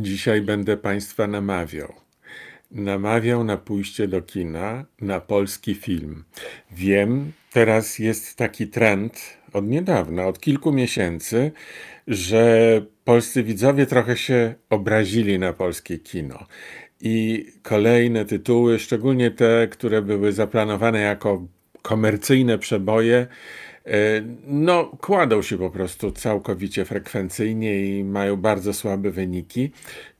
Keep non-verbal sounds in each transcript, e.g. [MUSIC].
Dzisiaj będę Państwa namawiał. Namawiał na pójście do kina, na polski film. Wiem, teraz jest taki trend od niedawna, od kilku miesięcy, że polscy widzowie trochę się obrazili na polskie kino. I kolejne tytuły, szczególnie te, które były zaplanowane jako komercyjne przeboje, no, kładą się po prostu całkowicie frekwencyjnie i mają bardzo słabe wyniki.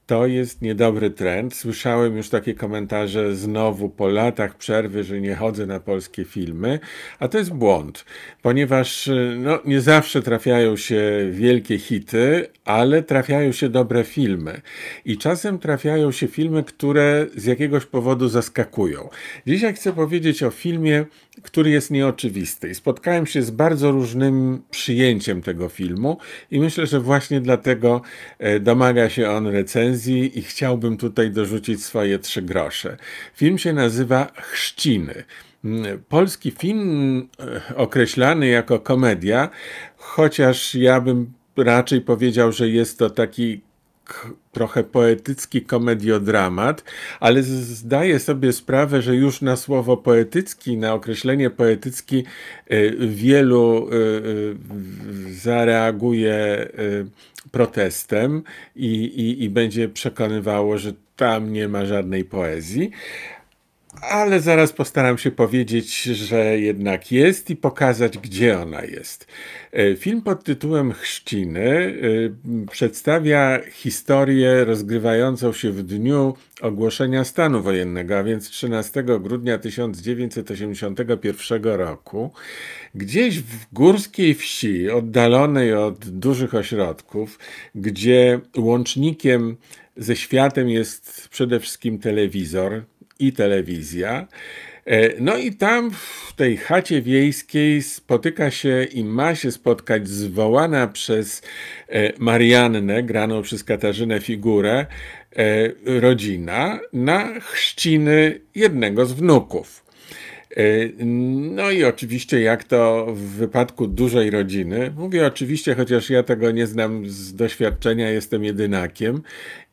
To jest niedobry trend. Słyszałem już takie komentarze znowu po latach przerwy, że nie chodzę na polskie filmy, a to jest błąd, ponieważ no, nie zawsze trafiają się wielkie hity, ale trafiają się dobre filmy. I czasem trafiają się filmy, które z jakiegoś powodu zaskakują. Dzisiaj chcę powiedzieć o filmie, który jest nieoczywisty. I spotkałem się z bardzo różnym przyjęciem tego filmu i myślę, że właśnie dlatego e, domaga się on recenzji i chciałbym tutaj dorzucić swoje trzy grosze. Film się nazywa Chrzciny. Mm, polski film e, określany jako komedia, chociaż ja bym raczej powiedział, że jest to taki trochę poetycki komediodramat, ale zdaję sobie sprawę, że już na słowo poetycki, na określenie poetycki e, wielu e, e, zareaguje protestem i, i, i będzie przekonywało, że tam nie ma żadnej poezji ale zaraz postaram się powiedzieć, że jednak jest i pokazać, gdzie ona jest. E, film pod tytułem Chrzciny e, przedstawia historię rozgrywającą się w dniu ogłoszenia stanu wojennego, a więc 13 grudnia 1981 roku, gdzieś w górskiej wsi, oddalonej od dużych ośrodków, gdzie łącznikiem ze światem jest przede wszystkim telewizor, i telewizja. E, no i tam w tej chacie wiejskiej spotyka się i ma się spotkać zwołana przez e, Mariannę, graną przez Katarzynę figurę, e, rodzina na chrzciny jednego z wnuków. No i oczywiście, jak to w wypadku dużej rodziny, mówię oczywiście, chociaż ja tego nie znam z doświadczenia, jestem jedynakiem.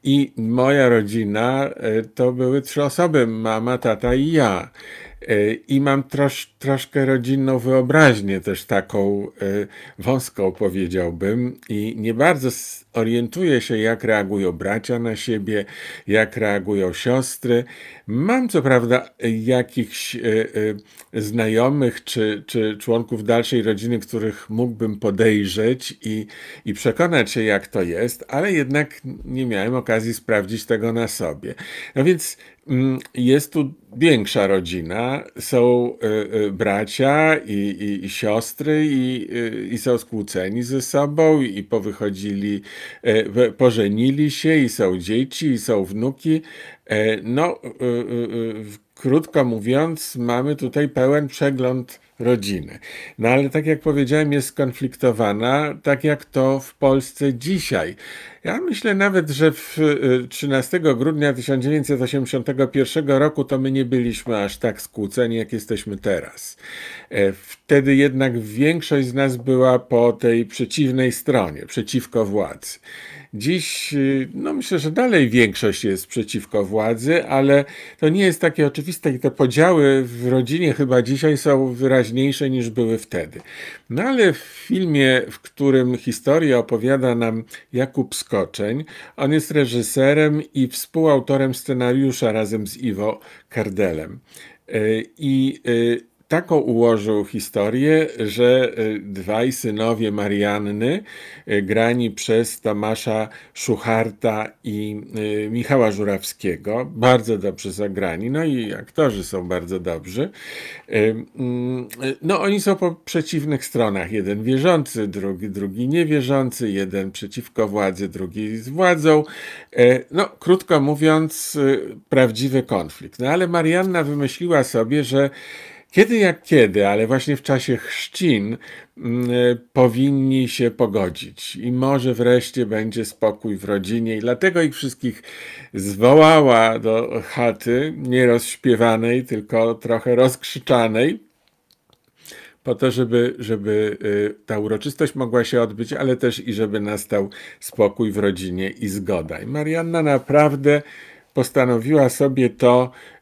I moja rodzina to były trzy osoby: mama, tata i ja. E, I mam trosz, troszkę rodzinną wyobraźnię, też taką e, wąską, powiedziałbym, i nie bardzo orientuję się, jak reagują bracia na siebie, jak reagują siostry. Mam co prawda jakichś e, znajomych czy, czy członków dalszej rodziny, których mógłbym podejrzeć i, i przekonać się, jak to jest, ale jednak nie miałem okazji sprawdzić tego na sobie. No więc jest tu większa rodzina, są y, y, bracia i, i, i siostry i, y, i, są skłóceni ze sobą i powychodzili, pożenili się i są dzieci i są wnuki. E, no, krótko mówiąc, mamy tutaj pełen przegląd rodziny. No ale tak jak powiedziałem, jest skonfliktowana, tak jak to w Polsce dzisiaj. Ja myślę nawet, że w 13 y, grudnia 1981 roku to my nie byliśmy aż tak skłóceni, jak jesteśmy teraz. E, wtedy jednak większość z nas była po tej przeciwnej stronie, przeciwko władzy. Dziś, y, no myślę, że dalej większość jest przeciwko władzy, ale to nie jest takie oczywiste i te podziały w rodzinie chyba dzisiaj są wyraźniejsze niż były wtedy. No ale w filmie, w którym historię opowiada nam Jakub Skoczeń, on jest reżyserem i współautorem scenariusza razem z Iwo Kardelem. E, I y, taką ułożył historię, że e, dwaj synowie Marianny, e, grani przez Tomasza Szucharta i e, Michała Żurawskiego, bardzo dobrze zagrani, no i aktorzy są bardzo dobrzy. No oni są po przeciwnych stronach. Jeden wierzący, drugi, drugi niewierzący, jeden przeciwko władzy, drugi z władzą. No, krótko mówiąc, prawdziwy konflikt. No ale Marianna wymyśliła sobie, że kiedy jak kiedy, ale właśnie w czasie chrzcin mm, e, powinni się pogodzić i może wreszcie będzie spokój w rodzinie i dlatego ich wszystkich zwołała do chaty, nie rozśpiewanej, tylko trochę rozkrzyczanej, po to, żeby, żeby y, ta uroczystość mogła się odbyć, ale też i żeby nastał spokój w rodzinie i zgoda. I Marianna naprawdę postanowiła sobie to e,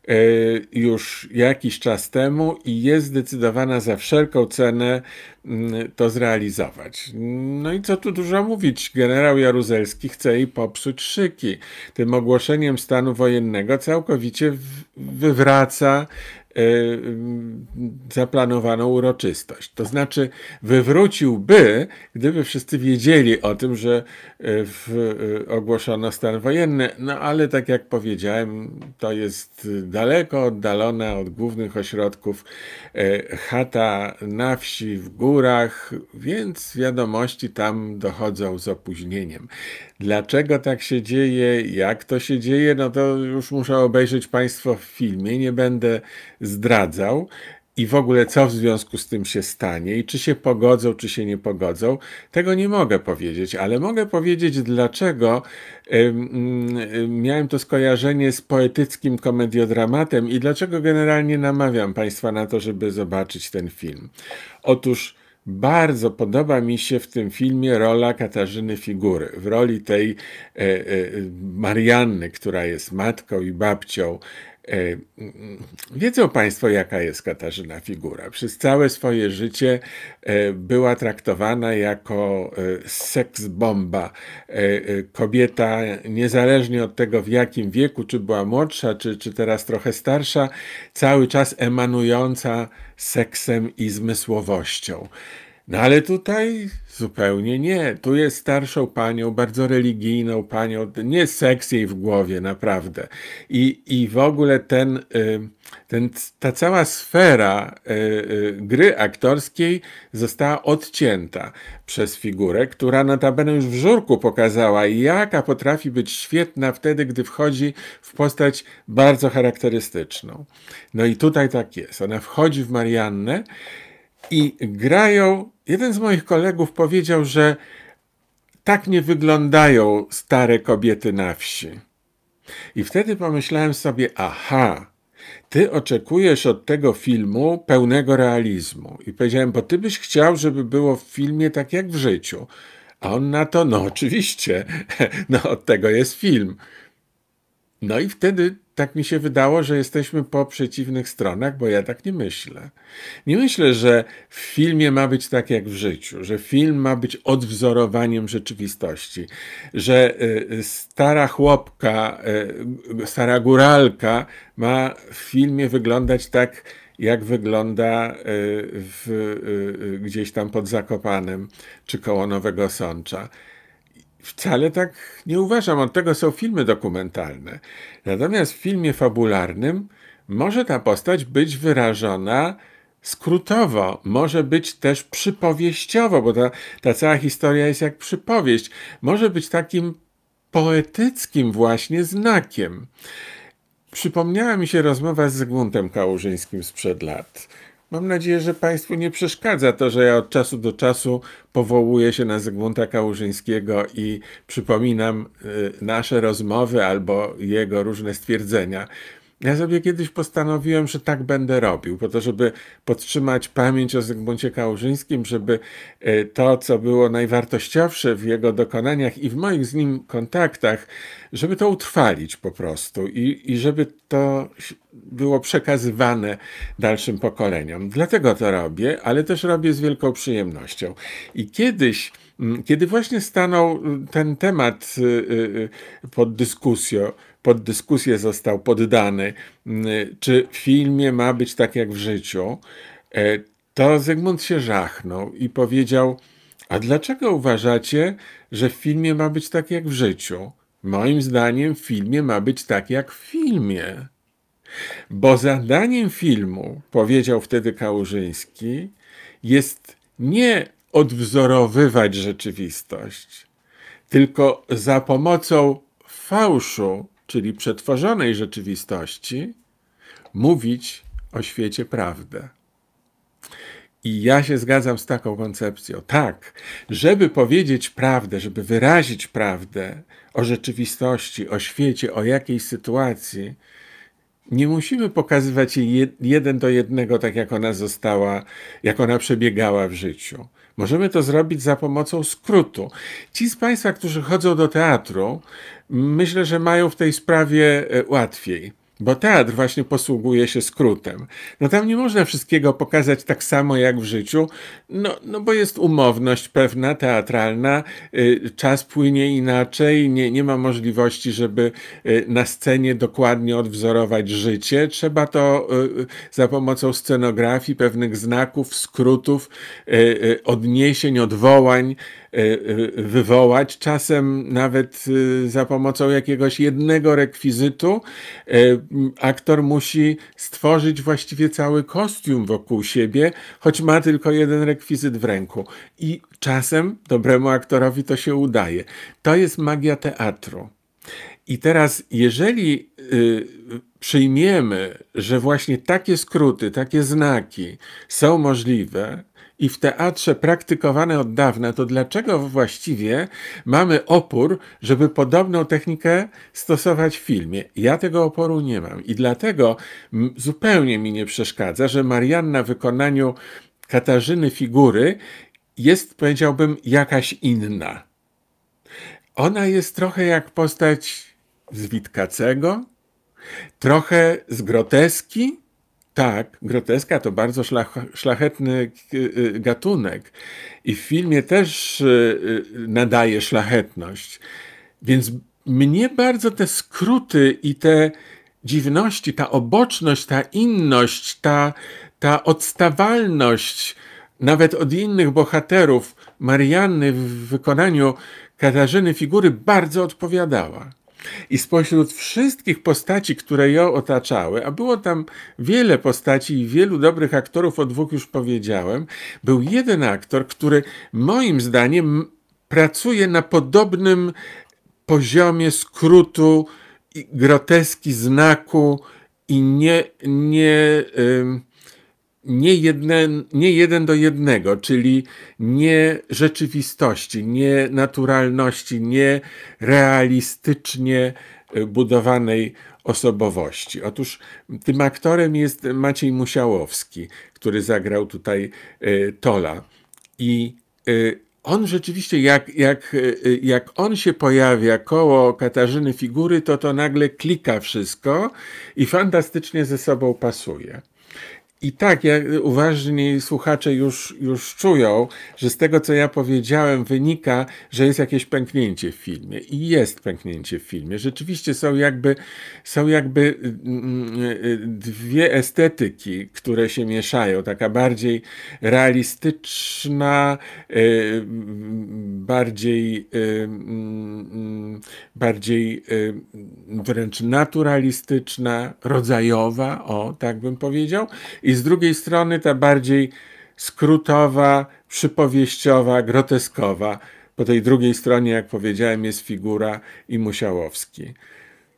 już jakiś czas temu i jest zdecydowana za wszelką cenę mm, to zrealizować. No i co tu dużo mówić, generał Jaruzelski chce jej popsuć szyki. Tym ogłoszeniem stanu wojennego całkowicie wywraca zaplanowaną uroczystość. To znaczy, wywróciłby, gdyby wszyscy wiedzieli o tym, że y, w, y, ogłoszono stan wojenny, no ale tak jak powiedziałem, to jest daleko oddalona od głównych ośrodków chata na wsi, w górach, więc wiadomości tam dochodzą z opóźnieniem. Dlaczego tak się dzieje, jak to się dzieje, no to już muszę obejrzeć Państwo w filmie, nie będę zdradzał. I w ogóle co w związku z tym się stanie, i czy się pogodzą, czy się nie pogodzą, tego nie mogę powiedzieć, ale mogę powiedzieć, dlaczego miałem to skojarzenie z poetyckim komediodramatem i dlaczego generalnie namawiam Państwa na to, żeby zobaczyć ten film. Otóż bardzo podoba mi się w tym filmie rola Katarzyny Figury. W roli tej e, e, Marianny, która jest matką i babcią. E, wiedzą Państwo, jaka jest Katarzyna Figura. Przez całe swoje życie była traktowana jako seks bomba. Kobieta, niezależnie od tego, w jakim wieku, czy była młodsza, czy, czy teraz trochę starsza, cały czas emanująca seksem i zmysłowością. No ale tutaj zupełnie nie. Tu jest starszą panią, bardzo religijną panią, nie seks jej w głowie, naprawdę. I, i w ogóle ten, y, ten, ta cała sfera y, y, gry aktorskiej została odcięta przez figurę, która notabene już w żurku pokazała, jaka potrafi być świetna wtedy, gdy wchodzi w postać bardzo charakterystyczną. No i tutaj tak jest. Ona wchodzi w Mariannę i grają. Jeden z moich kolegów powiedział, że tak nie wyglądają stare kobiety na wsi. I wtedy pomyślałem sobie, aha, ty oczekujesz od tego filmu pełnego realizmu. I powiedziałem, bo ty byś chciał, żeby było w filmie tak jak w życiu. A on na to, no oczywiście, [LAUGHS] no od tego jest film. No i wtedy tak mi się wydało, że jesteśmy po przeciwnych stronach, bo ja tak nie myślę. Nie myślę, że w filmie ma być tak jak w życiu, że film ma być odwzorowaniem rzeczywistości, że y, stara chłopka, y, stara góralka ma w filmie wyglądać tak, jak wygląda y, w, gdzieś tam pod Zakopanem czy koło Nowego Sącza. Wcale tak nie uważam. Od tego są filmy dokumentalne. Natomiast w filmie fabularnym może ta postać być wyrażona skrótowo, może być też przypowieściowo, bo ta, ta cała historia jest jak przypowieść. Może być takim poetyckim właśnie znakiem. Przypomniała mi się rozmowa z Zygmuntem Kałużyńskim sprzed lat. Mam nadzieję, że Państwu nie przeszkadza to, że ja od czasu do czasu powołuję się na Zygmunta Kałużyńskiego i przypominam y, nasze rozmowy albo jego różne stwierdzenia. Ja sobie kiedyś postanowiłem, że tak będę robił, po to, żeby podtrzymać pamięć o Zygmuncie Kałużyńskim, żeby e, to, co było najwartościowsze w jego dokonaniach i w moich z nim kontaktach, żeby to utrwalić po prostu i, i żeby to było przekazywane dalszym pokoleniom. Dlatego to robię, ale też robię z wielką przyjemnością. I kiedyś, kiedy właśnie stanął ten temat y, y, y, pod dyskusją, pod dyskusję został poddany, mm, czy w filmie ma być tak jak w życiu, e, to Zygmunt się żachnął i powiedział: A dlaczego uważacie, że w filmie ma być tak jak w życiu? Moim zdaniem w filmie ma być tak jak w filmie. Bo zadaniem filmu, powiedział wtedy Kałużyński, jest nie odwzorowywać rzeczywistość, tylko za pomocą fałszu czyli przetworzonej rzeczywistości, mówić o świecie prawdę. I ja się zgadzam z taką koncepcją. Tak, żeby powiedzieć prawdę, żeby wyrazić prawdę o rzeczywistości, o świecie, o jakiejś sytuacji, nie musimy pokazywać jej jeden do jednego, tak jak ona została, jak ona przebiegała w życiu. Możemy to zrobić za pomocą skrótu. Ci z Państwa, którzy chodzą do teatru, myślę, że mają w tej sprawie e, łatwiej bo teatr właśnie posługuje się skrótem. No tam nie można wszystkiego pokazać tak samo jak w życiu, no, no bo jest umowność pewna, teatralna, y, czas płynie inaczej, nie, nie ma możliwości, żeby y, na scenie dokładnie odwzorować życie. Trzeba to y, za pomocą scenografii, pewnych znaków, skrótów, odniesień, odwołań, wywołać, czasem nawet za pomocą jakiegoś jednego rekwizytu aktor musi stworzyć właściwie cały kostium wokół siebie, choć ma tylko jeden rekwizyt w ręku. I czasem dobremu aktorowi to się udaje. To jest magia teatru. I teraz, jeżeli przyjmiemy, że właśnie takie skróty, takie znaki są możliwe, i w teatrze praktykowane od dawna, to dlaczego właściwie mamy opór, żeby podobną technikę stosować w filmie? Ja tego oporu nie mam i dlatego zupełnie mi nie przeszkadza, że Marianna w wykonaniu Katarzyny Figury jest, powiedziałbym, jakaś inna. Ona jest trochę jak postać z Witkacego, trochę z groteski, tak, groteska to bardzo szlach, szlachetny y, y, gatunek i w filmie też y, nadaje szlachetność. Więc mnie bardzo te skróty i te dziwności, ta oboczność, ta inność, ta, ta odstawalność nawet od innych bohaterów Marianny w wykonaniu Katarzyny figury bardzo odpowiadała. I spośród wszystkich postaci, które ją otaczały, a było tam wiele postaci i wielu dobrych aktorów, o dwóch już powiedziałem, był jeden aktor, który moim zdaniem pracuje na podobnym poziomie skrótu, groteski znaku i nie, nie, nie, jedne, nie jeden do jednego, czyli nie rzeczywistości, nie naturalności, nie realistycznie e, budowanej osobowości. Otóż tym aktorem jest Maciej Musiałowski, który zagrał tutaj e, Tola. I e, on rzeczywiście, jak, jak, jak on się pojawia koło Katarzyny figury, to to nagle klika wszystko i fantastycznie ze sobą pasuje. I tak, jak uważni słuchacze już, już czują, że z tego, co ja powiedziałem, wynika, że jest jakieś pęknięcie w filmie. I jest pęknięcie w filmie. Rzeczywiście są jakby, są jakby mm, dwie estetyki, które się mieszają. Taka bardziej realistyczna, y, bardziej, y, mm, bardziej y, wręcz naturalistyczna, rodzajowa, o, tak bym powiedział. I i z drugiej strony ta bardziej skrótowa, przypowieściowa, groteskowa. Po tej drugiej stronie, jak powiedziałem, jest figura i Musiałowski.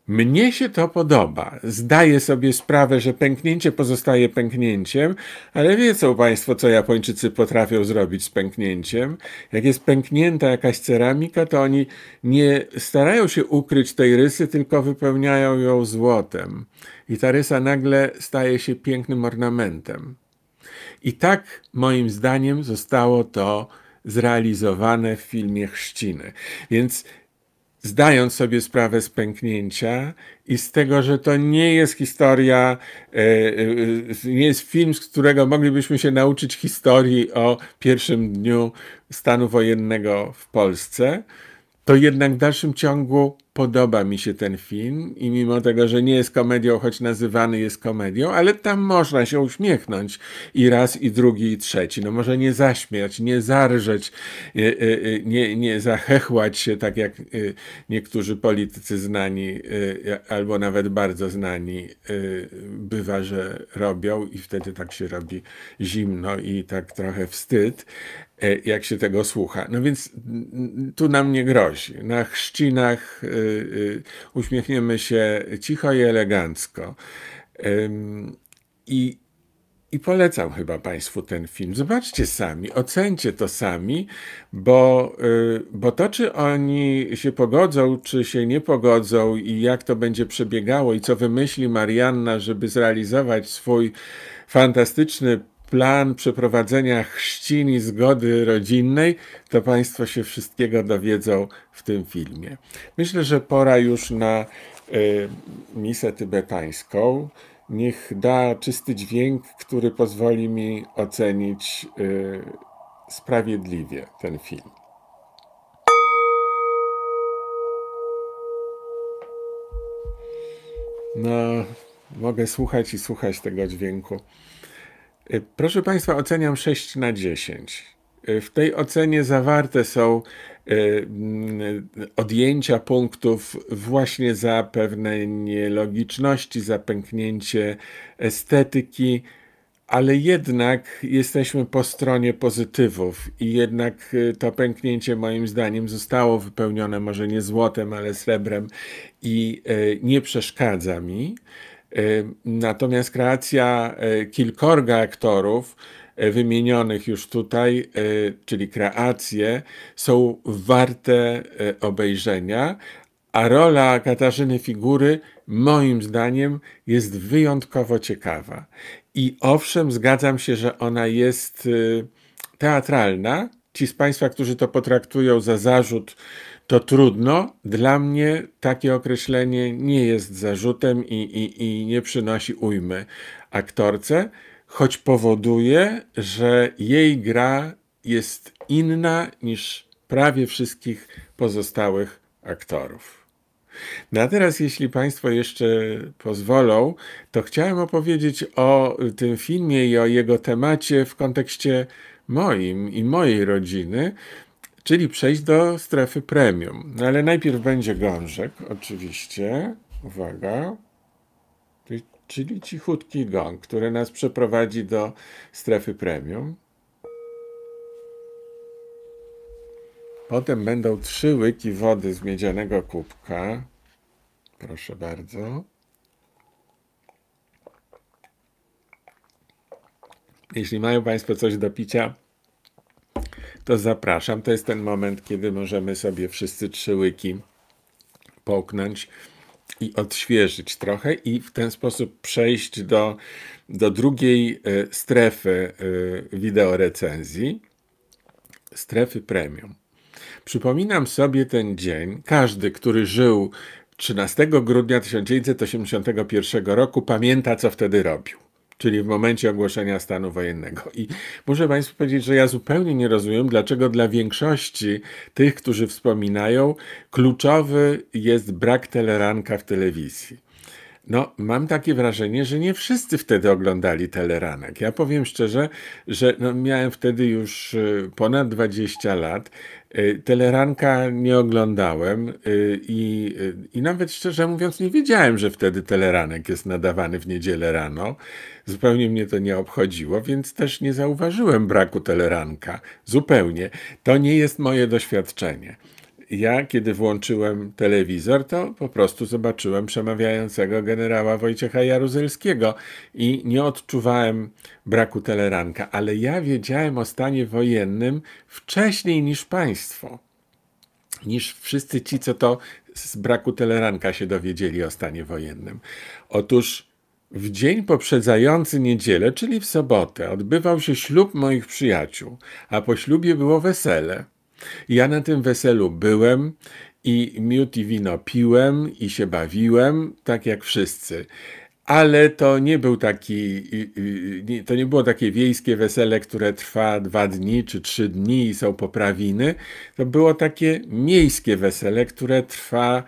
Mnie się to podoba. Zdaję sobie sprawę, że pęknięcie pozostaje pęknięciem, ale wiedzą Państwo, co Japończycy potrafią zrobić z pęknięciem. Jak jest pęknięta jakaś ceramika, to oni nie starają się ukryć tej rysy, tylko wypełniają ją złotem. I ta rysa nagle staje się pięknym ornamentem. I tak, moim zdaniem, zostało to zrealizowane w filmie Chrzciny. Więc zdając sobie sprawę z pęknięcia i z tego, że to nie jest historia, e, e, nie jest film, z którego moglibyśmy się nauczyć historii o pierwszym dniu stanu wojennego w Polsce, to jednak w dalszym ciągu podoba mi się ten film i mimo tego, że nie jest komedią, choć nazywany jest komedią, ale tam można się uśmiechnąć i raz, i drugi, i trzeci. No może nie zaśmiać, nie zarżeć, nie, e, e, nie, nie zachechłać się, tak jak niektórzy politycy znani, albo nawet bardzo znani, bywa, że robią i wtedy tak się robi zimno i tak trochę wstyd. E, jak się tego słucha. No więc tu nam nie grozi. Na chrzcinach y, y, uśmiechniemy się cicho i elegancko. I I polecam chyba Państwu ten film. Zobaczcie sami, ocencie to sami, bo, bo to, czy oni się pogodzą, czy się nie pogodzą i jak to będzie przebiegało i co wymyśli Marianna, żeby zrealizować swój fantastyczny plan przeprowadzenia chrzcin i zgody rodzinnej, to Państwo się wszystkiego dowiedzą w tym filmie. Myślę, że pora już na y, misę tybetańską. Niech da czysty dźwięk, który pozwoli mi ocenić y, sprawiedliwie ten film. No, mogę słuchać i słuchać tego dźwięku. Y, proszę Państwa, oceniam 6 na 10. Y, w tej ocenie zawarte są y, mm, odjęcia punktów właśnie za pewne nielogiczności, za pęknięcie estetyki, ale jednak jesteśmy po stronie pozytywów i jednak to pęknięcie moim zdaniem zostało wypełnione może nie złotem, ale srebrem i nie przeszkadza mi. Natomiast kreacja e, kilkorga aktorów, e, wymienionych już tutaj, e, czyli kreacje, są warte obejrzenia, a rola Katarzyny Figury, moim zdaniem, jest wyjątkowo ciekawa. I owszem, zgadzam się, że ona jest teatralna. Ci z Państwa, którzy to potraktują za zarzut, to trudno. Dla mnie takie określenie nie jest zarzutem i, i, i nie przynosi ujmy aktorce, choć powoduje, że jej gra jest inna niż prawie wszystkich pozostałych aktorów. No a teraz, jeśli Państwo jeszcze pozwolą, to chciałem opowiedzieć o tym filmie i o jego temacie w kontekście moim i mojej rodziny, czyli przejść do strefy premium. No ale najpierw będzie gążek, oczywiście. Uwaga. Czyli cichutki gong, który nas przeprowadzi do strefy premium. Potem będą trzy łyki wody z miedzianego kubka. Proszę bardzo. Jeśli mają Państwo coś do picia, to zapraszam. To jest ten moment, kiedy możemy sobie wszyscy trzy łyki połknąć i odświeżyć trochę i w ten sposób przejść do, do drugiej e, strefy e, wideorecenzji, strefy premium. Przypominam sobie ten dzień, każdy, który żył 13 grudnia 1981 roku, pamięta, co wtedy robił czyli w momencie ogłoszenia stanu wojennego. I muszę Państwu powiedzieć, że ja zupełnie nie rozumiem, dlaczego dla większości tych, którzy wspominają, kluczowy jest brak teleranka w telewizji. No, mam takie wrażenie, że nie wszyscy wtedy oglądali teleranek. Ja powiem szczerze, że no, miałem wtedy już y, ponad 20 lat. Y, teleranka nie oglądałem y, i, i nawet szczerze mówiąc nie wiedziałem, że wtedy teleranek jest nadawany w niedzielę rano. Zupełnie mnie to nie obchodziło, więc też nie zauważyłem braku teleranka. Zupełnie. To nie jest moje doświadczenie ja, kiedy włączyłem telewizor, to po prostu zobaczyłem przemawiającego generała Wojciecha Jaruzelskiego i nie odczuwałem braku teleranka, ale ja wiedziałem o stanie wojennym wcześniej niż państwo, niż wszyscy ci, co to z braku teleranka się dowiedzieli o stanie wojennym. Otóż w dzień poprzedzający niedzielę, czyli w sobotę, odbywał się ślub moich przyjaciół, a po ślubie było wesele. Ja na tym weselu byłem i miód i wino piłem i się bawiłem, tak jak wszyscy. Ale to nie był taki, to nie było takie wiejskie wesele, które trwa dwa dni czy trzy dni i są poprawiny. To było takie miejskie wesele, które trwa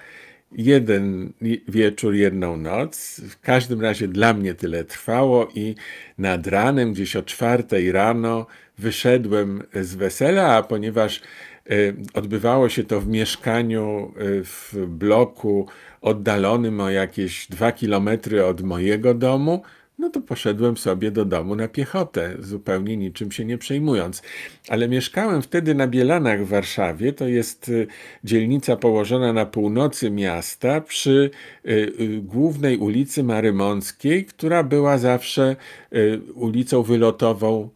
jeden wieczór, jedną noc. W każdym razie dla mnie tyle trwało i nad ranem, gdzieś o czwartej rano, wyszedłem z wesela, a ponieważ e, odbywało się to w mieszkaniu e, w bloku oddalonym o jakieś dwa kilometry od mojego domu, no to poszedłem sobie do domu na piechotę, zupełnie niczym się nie przejmując. Ale mieszkałem wtedy na Bielanach w Warszawie, to jest y, dzielnica położona na północy miasta przy głównej ulicy Marymąckiej, która była zawsze ulicą wylotową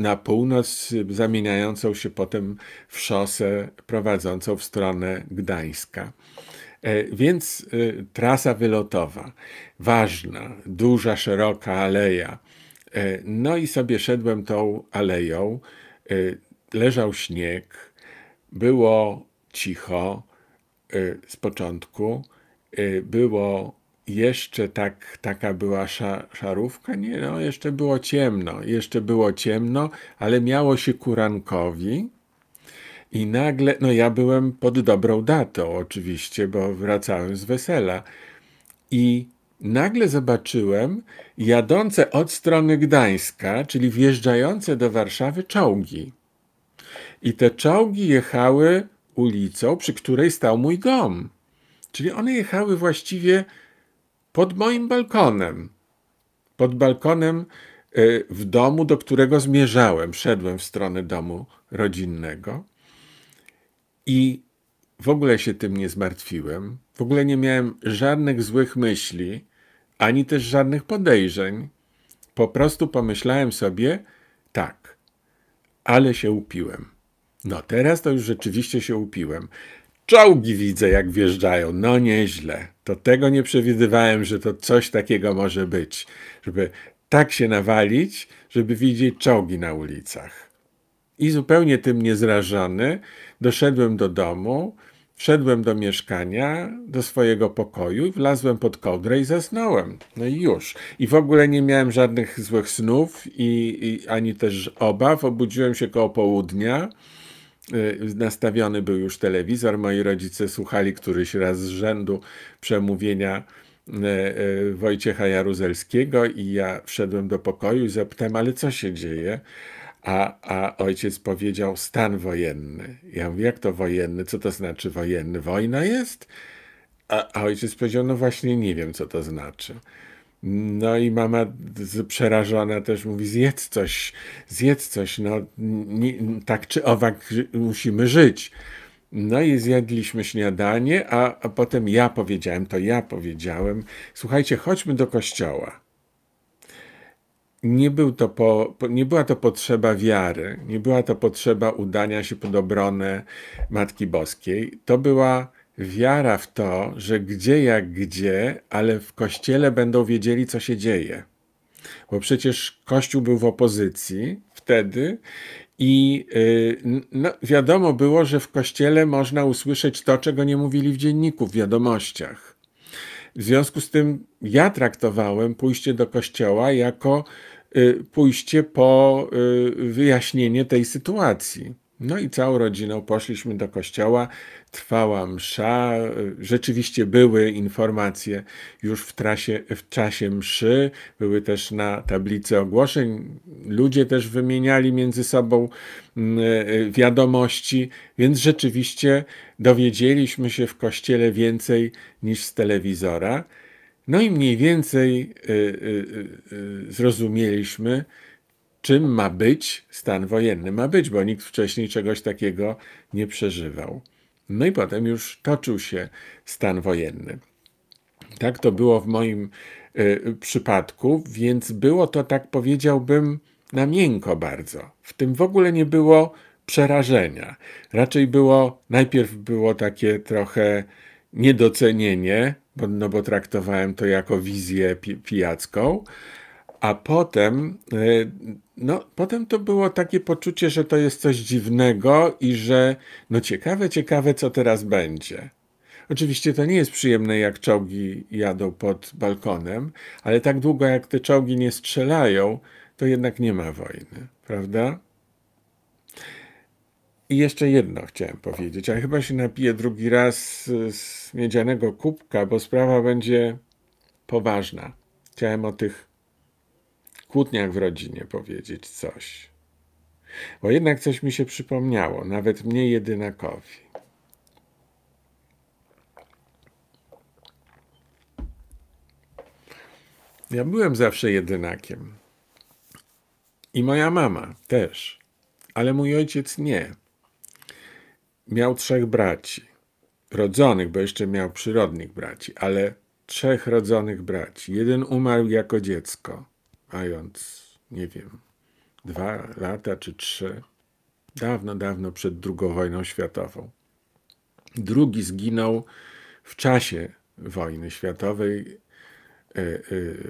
na północ, zamieniającą się potem w szosę prowadzącą w stronę Gdańska. E, więc e, trasa wylotowa, ważna, duża, szeroka aleja. E, no i sobie szedłem tą aleją. Leżał śnieg, było cicho z początku, było jeszcze tak, taka była szarówka, nie, no jeszcze było ciemno, jeszcze było ciemno, ale miało się kurankowi, i nagle, no ja byłem pod dobrą datą oczywiście, bo wracałem z wesela. I nagle zobaczyłem jadące od strony Gdańska, czyli wjeżdżające do Warszawy czołgi. I te czołgi jechały ulicą, przy której stał mój dom. Czyli one jechały właściwie pod moim balkonem. Pod balkonem y, w domu, do którego zmierzałem. Szedłem w stronę domu rodzinnego. I w ogóle się tym nie zmartwiłem. W ogóle nie miałem żadnych złych myśli, ani też żadnych podejrzeń. Po prostu pomyślałem sobie, tak, ale się upiłem. No teraz to już rzeczywiście się upiłem. Czołgi widzę, jak wjeżdżają. No nieźle. To tego nie przewidywałem, że to coś takiego może być. Żeby tak się nawalić, żeby widzieć czołgi na ulicach. I zupełnie tym niezrażony doszedłem do domu, wszedłem do mieszkania, do swojego pokoju, wlazłem pod kołdrę i zasnąłem. No i już. I w ogóle nie miałem żadnych złych snów i, i ani też obaw. Obudziłem się koło południa. Y, nastawiony był już telewizor. Moi rodzice słuchali któryś raz z rzędu przemówienia y, y, Wojciecha Jaruzelskiego i ja wszedłem do pokoju i zapytałem, ale co się dzieje? A, a ojciec powiedział stan wojenny. Ja mówię, jak to wojenny? Co to znaczy wojenny? Wojna jest? A, a ojciec powiedział, no właśnie nie wiem, co to znaczy. No i mama przerażona też mówi, zjedz coś, zjedz coś, no nie, tak czy owak musimy żyć. No i zjedliśmy śniadanie, a, a potem ja powiedziałem, to ja powiedziałem, słuchajcie, chodźmy do kościoła nie, był to po, nie była to potrzeba wiary, nie była to potrzeba udania się pod obronę Matki Boskiej. To była wiara w to, że gdzie jak gdzie, ale w kościele będą wiedzieli, co się dzieje. Bo przecież Kościół był w opozycji wtedy i yy, no, wiadomo było, że w kościele można usłyszeć to, czego nie mówili w dzienniku, w wiadomościach. W związku z tym ja traktowałem pójście do kościoła jako Y, pójście po y, wyjaśnienie tej sytuacji. No i całą rodziną poszliśmy do kościoła, trwała msza, rzeczywiście były informacje już w, trasie, w czasie mszy, były też na tablicy ogłoszeń, ludzie też wymieniali między sobą mm, wiadomości, więc rzeczywiście dowiedzieliśmy się w kościele więcej niż z telewizora. No i mniej więcej y, y, zrozumieliśmy, czym ma być stan wojenny. Ma być, bo nikt wcześniej czegoś takiego nie przeżywał. No i potem już toczył się stan wojenny. Tak to było w moim przypadku, więc było to, tak powiedziałbym, na miękko bardzo. W tym w ogóle nie było przerażenia. Raczej było, najpierw było takie trochę niedocenienie, bo, no bo traktowałem to jako wizję pi pijacką, a potem, e, no, potem to było takie poczucie, że to jest coś dziwnego i że no ciekawe, ciekawe, co teraz będzie. Oczywiście to nie jest przyjemne, jak czołgi jadą pod balkonem, ale tak długo jak te czołgi nie strzelają, to jednak nie ma wojny, prawda? I jeszcze jedno chciałem powiedzieć, ale chyba się napiję drugi raz z miedzianego kubka, bo sprawa będzie poważna. Chciałem o tych kłótniach w rodzinie powiedzieć coś. Bo jednak coś mi się przypomniało, nawet mnie jedynakowi. Ja byłem zawsze jedynakiem. I moja mama też. Ale mój ojciec nie. Miał trzech braci. Rodzonych, bo jeszcze miał przyrodnich braci, ale trzech rodzonych braci. Jeden umarł jako dziecko, mając, nie wiem, dwa lata czy trzy. Dawno, dawno przed II wojną światową. Drugi zginął w czasie wojny światowej. E, e,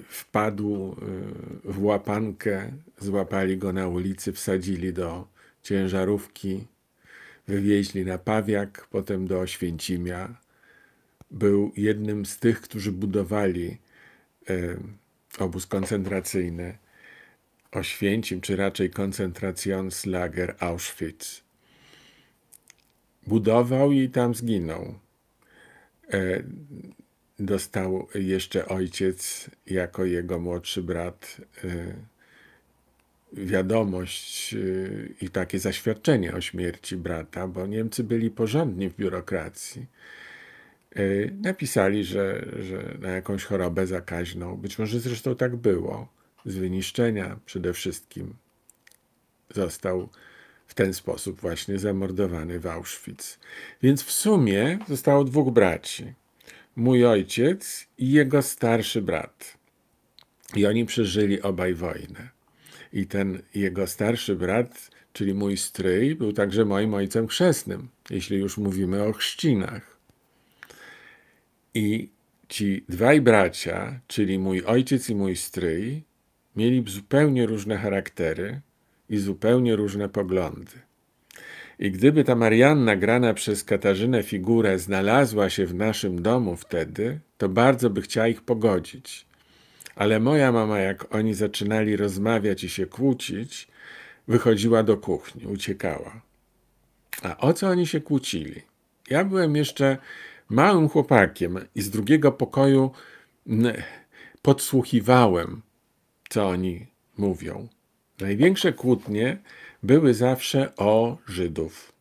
wpadł e, w łapankę, złapali go na ulicy, wsadzili do ciężarówki, wywieźli na Pawiak, potem do Oświęcimia. Był jednym z tych, którzy budowali obóz koncentracyjny Oświęcim, czy raczej koncentracjonslager Auschwitz. Budował i tam zginął. E, dostał jeszcze ojciec, jako jego młodszy brat, e, wiadomość e, i takie zaświadczenie o śmierci brata, bo Niemcy byli porządni w biurokracji. Napisali, że, że na jakąś chorobę zakaźną, być może zresztą tak było, z wyniszczenia przede wszystkim, został w ten sposób właśnie zamordowany w Auschwitz. Więc w sumie zostało dwóch braci. Mój ojciec i jego starszy brat. I oni przeżyli obaj wojnę. I ten jego starszy brat, czyli mój stryj, był także moim ojcem chrzestnym, jeśli już mówimy o chrzcinach. I ci dwaj bracia, czyli mój ojciec i mój stryj, mieli zupełnie różne charaktery, i zupełnie różne poglądy. I gdyby ta Marianna grana przez Katarzynę figurę znalazła się w naszym domu wtedy, to bardzo by chciała ich pogodzić. Ale moja mama, jak oni zaczynali rozmawiać i się kłócić, wychodziła do kuchni, uciekała. A o co oni się kłócili? Ja byłem jeszcze małym chłopakiem i z drugiego pokoju podsłuchiwałem, co oni mówią. Największe kłótnie były zawsze o Żydów,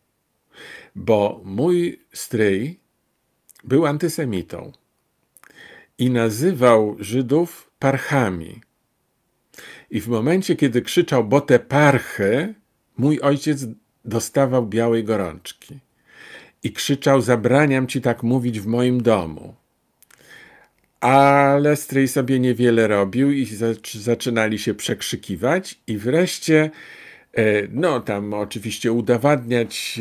bo mój stryj był antysemitą i nazywał Żydów parchami. I w momencie, kiedy krzyczał, bo te parchy, mój ojciec dostawał białej gorączki. I krzyczał, zabraniam ci tak mówić w moim domu. Ale stryj sobie niewiele robił i zaczynali się przekrzykiwać i wreszcie e, no tam oczywiście udowadniać,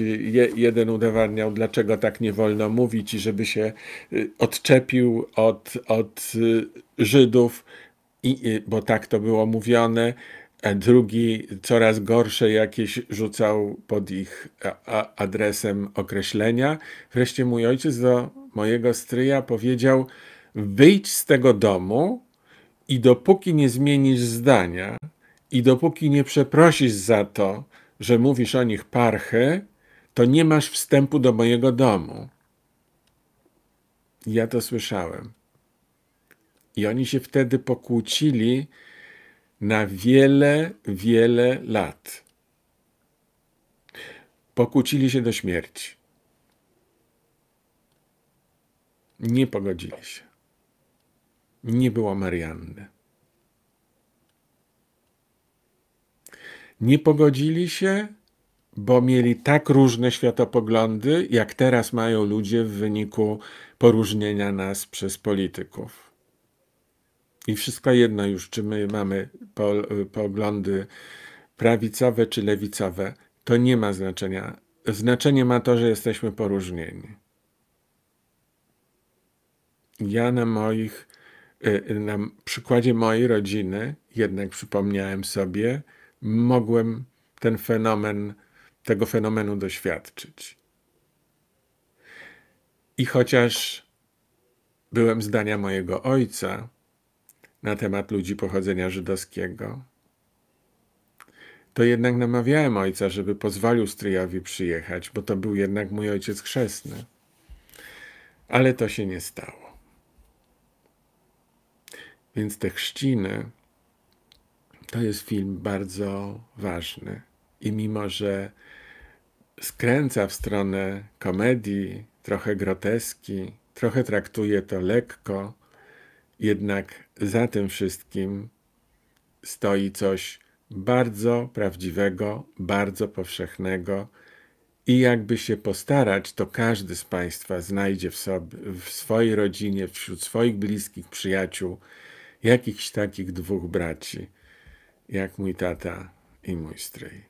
jeden udowadniał, dlaczego tak nie wolno mówić i żeby się e, odczepił od, od e, Żydów, i, bo tak to było mówione, drugi coraz gorsze jakieś rzucał pod ich adresem określenia. Wreszcie mój ojciec do mojego stryja powiedział, Wyjdź z tego domu i dopóki nie zmienisz zdania i dopóki nie przeprosisz za to, że mówisz o nich parchy, to nie masz wstępu do mojego domu. Ja to słyszałem. I oni się wtedy pokłócili na wiele, wiele lat. Pokłócili się do śmierci. Nie pogodzili się nie było Marianny. Nie pogodzili się, bo mieli tak różne światopoglądy, jak teraz mają ludzie w wyniku poróżnienia nas przez polityków. I wszystko jedno już, czy my mamy poglądy prawicowe czy lewicowe, to nie ma znaczenia. Znaczenie ma to, że jesteśmy poróżnieni. Ja na moich Y, na przykładzie mojej rodziny, jednak przypomniałem sobie, mogłem ten fenomen, tego fenomenu doświadczyć. I chociaż byłem zdania mojego ojca na temat ludzi pochodzenia żydowskiego, to jednak namawiałem ojca, żeby pozwolił stryjowi przyjechać, bo to był jednak mój ojciec chrzestny. Ale to się nie stało. Więc te chrzciny to jest film bardzo ważny. I mimo, że skręca w stronę komedii, trochę groteski, trochę traktuje to lekko Jednak za tym wszystkim stoi coś bardzo prawdziwego, bardzo powszechnego i jakby się postarać, to każdy z Państwa znajdzie w, sobie, w swojej rodzinie, wśród swoich bliskich przyjaciół jakichś takich dwóch braci, jak mój tata i mój stryj.